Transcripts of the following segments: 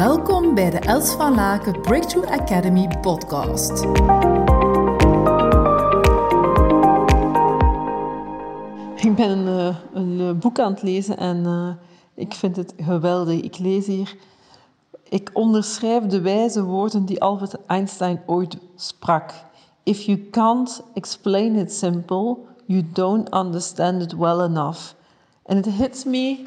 Welkom bij de Els van Laken Breakthrough Academy podcast. Ik ben een, eh, een eh, boek aan het lezen en uh, ik vind het geweldig. Ik lees hier. Ik onderschrijf de wijze woorden die Albert Einstein ooit sprak. If you can't explain it simple, you don't understand it well enough. En it hits me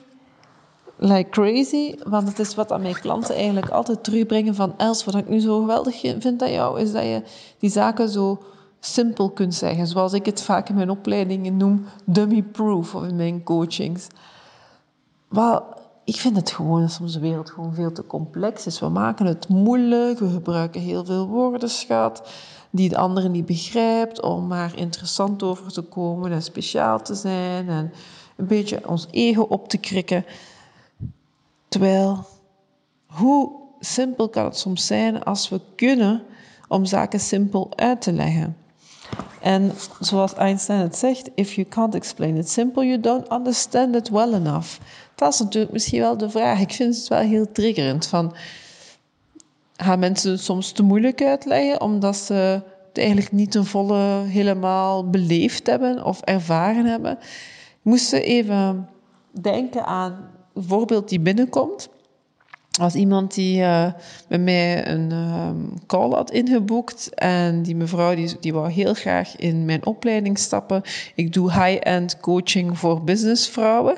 like crazy, want het is wat aan mijn klanten eigenlijk altijd terugbrengen van Els, wat ik nu zo geweldig vind aan jou, is dat je die zaken zo simpel kunt zeggen. Zoals ik het vaak in mijn opleidingen noem, dummy proof of in mijn coachings. Wel, ik vind het gewoon dat soms de wereld gewoon veel te complex is. We maken het moeilijk, we gebruiken heel veel woordenschat die de andere niet begrijpt, om maar interessant over te komen en speciaal te zijn en een beetje ons ego op te krikken. Terwijl, hoe simpel kan het soms zijn als we kunnen om zaken simpel uit te leggen? En zoals Einstein het zegt, if you can't explain it simple, you don't understand it well enough. Dat is natuurlijk misschien wel de vraag. Ik vind het wel heel triggerend van, gaan mensen het soms te moeilijk uitleggen omdat ze het eigenlijk niet ten volle helemaal beleefd hebben of ervaren hebben? Moesten even denken aan voorbeeld die binnenkomt. Als iemand die uh, bij mij een um, call had ingeboekt en die mevrouw die, die wou heel graag in mijn opleiding stappen. Ik doe high-end coaching voor businessvrouwen.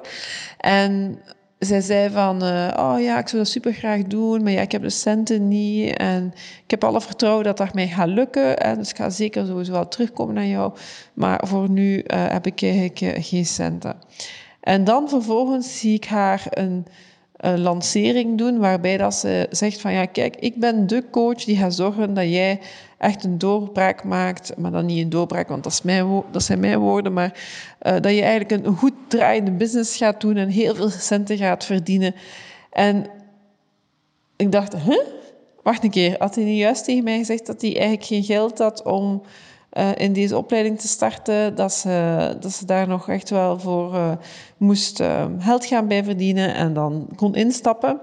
En zij zei van, uh, oh ja, ik zou dat super graag doen, maar ja, ik heb de centen niet en ik heb alle vertrouwen dat dat mij gaat lukken. En dus ik ga zeker sowieso wel terugkomen naar jou, maar voor nu uh, heb ik eigenlijk geen centen. En dan vervolgens zie ik haar een, een, lancering doen waarbij dat ze zegt van ja, kijk, ik ben de coach die gaat zorgen dat jij echt een doorbraak maakt, maar dan niet een doorbraak, want dat, mijn, dat zijn mijn woorden, maar uh, dat je eigenlijk een, goed draaiende business gaat doen en heel veel centen gaat verdienen. En ik dacht, huh? Wacht een keer, had hij niet juist tegen mij gezegd dat hij eigenlijk geen geld had om uh, in deze opleiding te starten, dat ze, dat ze daar nog echt wel voor uh, moest uh, geld gaan bij verdienen en dan kon instappen.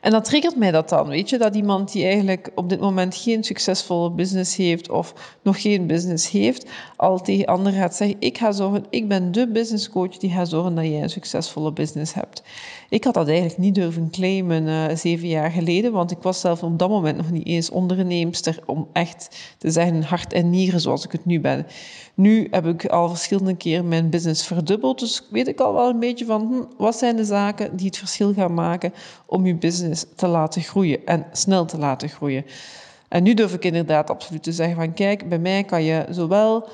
En dat triggert mij dat dan, weet je, dat iemand die eigenlijk op dit moment geen succesvolle business heeft of nog geen business heeft, al tegen anderen gaat zeggen, ik ga zorgen, ik ben de business coach die gaat zorgen dat jij een succesvolle business hebt. Ik had dat eigenlijk niet durven claimen uh, zeven jaar geleden, want ik was zelf op dat moment nog niet eens onderneemster om echt te zeggen hart en nieren zoals ik het nu ben. Nu heb ik al verschillende keren mijn business verdubbeld, dus weet ik al wel een beetje van hm, wat zijn de zaken die het verschil gaan maken om je business te laten groeien en snel te laten groeien. En nu durf ik inderdaad absoluut te zeggen van kijk, bij mij kan je zowel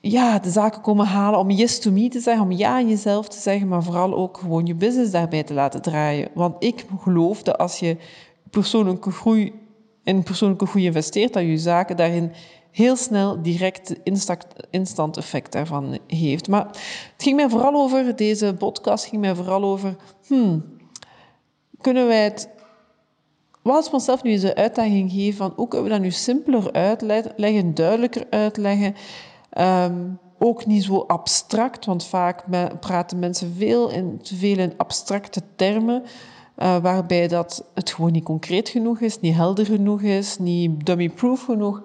ja, de zaken komen halen om yes to me te zeggen, om ja aan jezelf te zeggen, maar vooral ook gewoon je business daarbij te laten draaien. Want ik geloof dat als je persoonlijke groei, in persoonlijke groei investeert, dat je zaken daarin heel snel direct instant effect daarvan heeft. Maar het ging mij vooral over, deze podcast ging mij vooral over, hmm, kunnen wij het, wat als we onszelf nu eens een uitdaging geven van hoe kunnen we dat nu simpeler uitleggen, duidelijker uitleggen, um, ook niet zo abstract, want vaak praten mensen veel in, te veel in abstracte termen, uh, waarbij dat het gewoon niet concreet genoeg is, niet helder genoeg is, niet dummy-proof genoeg.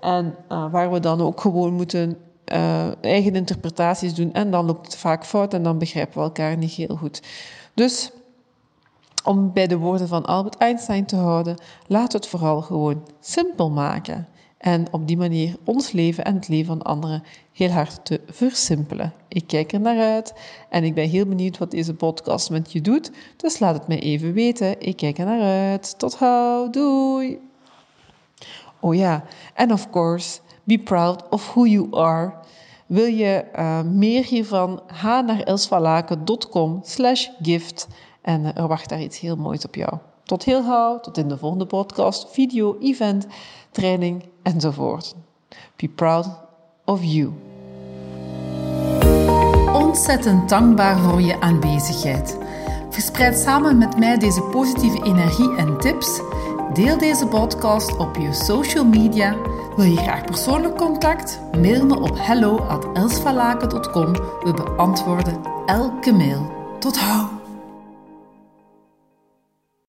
En uh, waar we dan ook gewoon moeten uh, eigen interpretaties doen. En dan loopt het vaak fout en dan begrijpen we elkaar niet heel goed. Dus om bij de woorden van Albert Einstein te houden, laat het vooral gewoon simpel maken. En op die manier ons leven en het leven van anderen heel hard te versimpelen. Ik kijk er naar uit en ik ben heel benieuwd wat deze podcast met je doet. Dus laat het mij even weten. Ik kijk er naar uit. Tot gauw. Doei. Oh ja, en of course, be proud of who you are. Wil je uh, meer hiervan? Ga naar elsvalaken.com slash gift en er wacht daar iets heel moois op jou. Tot heel gauw, tot in de volgende podcast, video, event, training enzovoort. Be proud of you. Ontzettend dankbaar voor je aanwezigheid. Verspreid samen met mij deze positieve energie en tips. Deel deze podcast op je social media. Wil je graag persoonlijk contact? Mail me op hello@elsvalaken.com. We beantwoorden elke mail. Tot hou!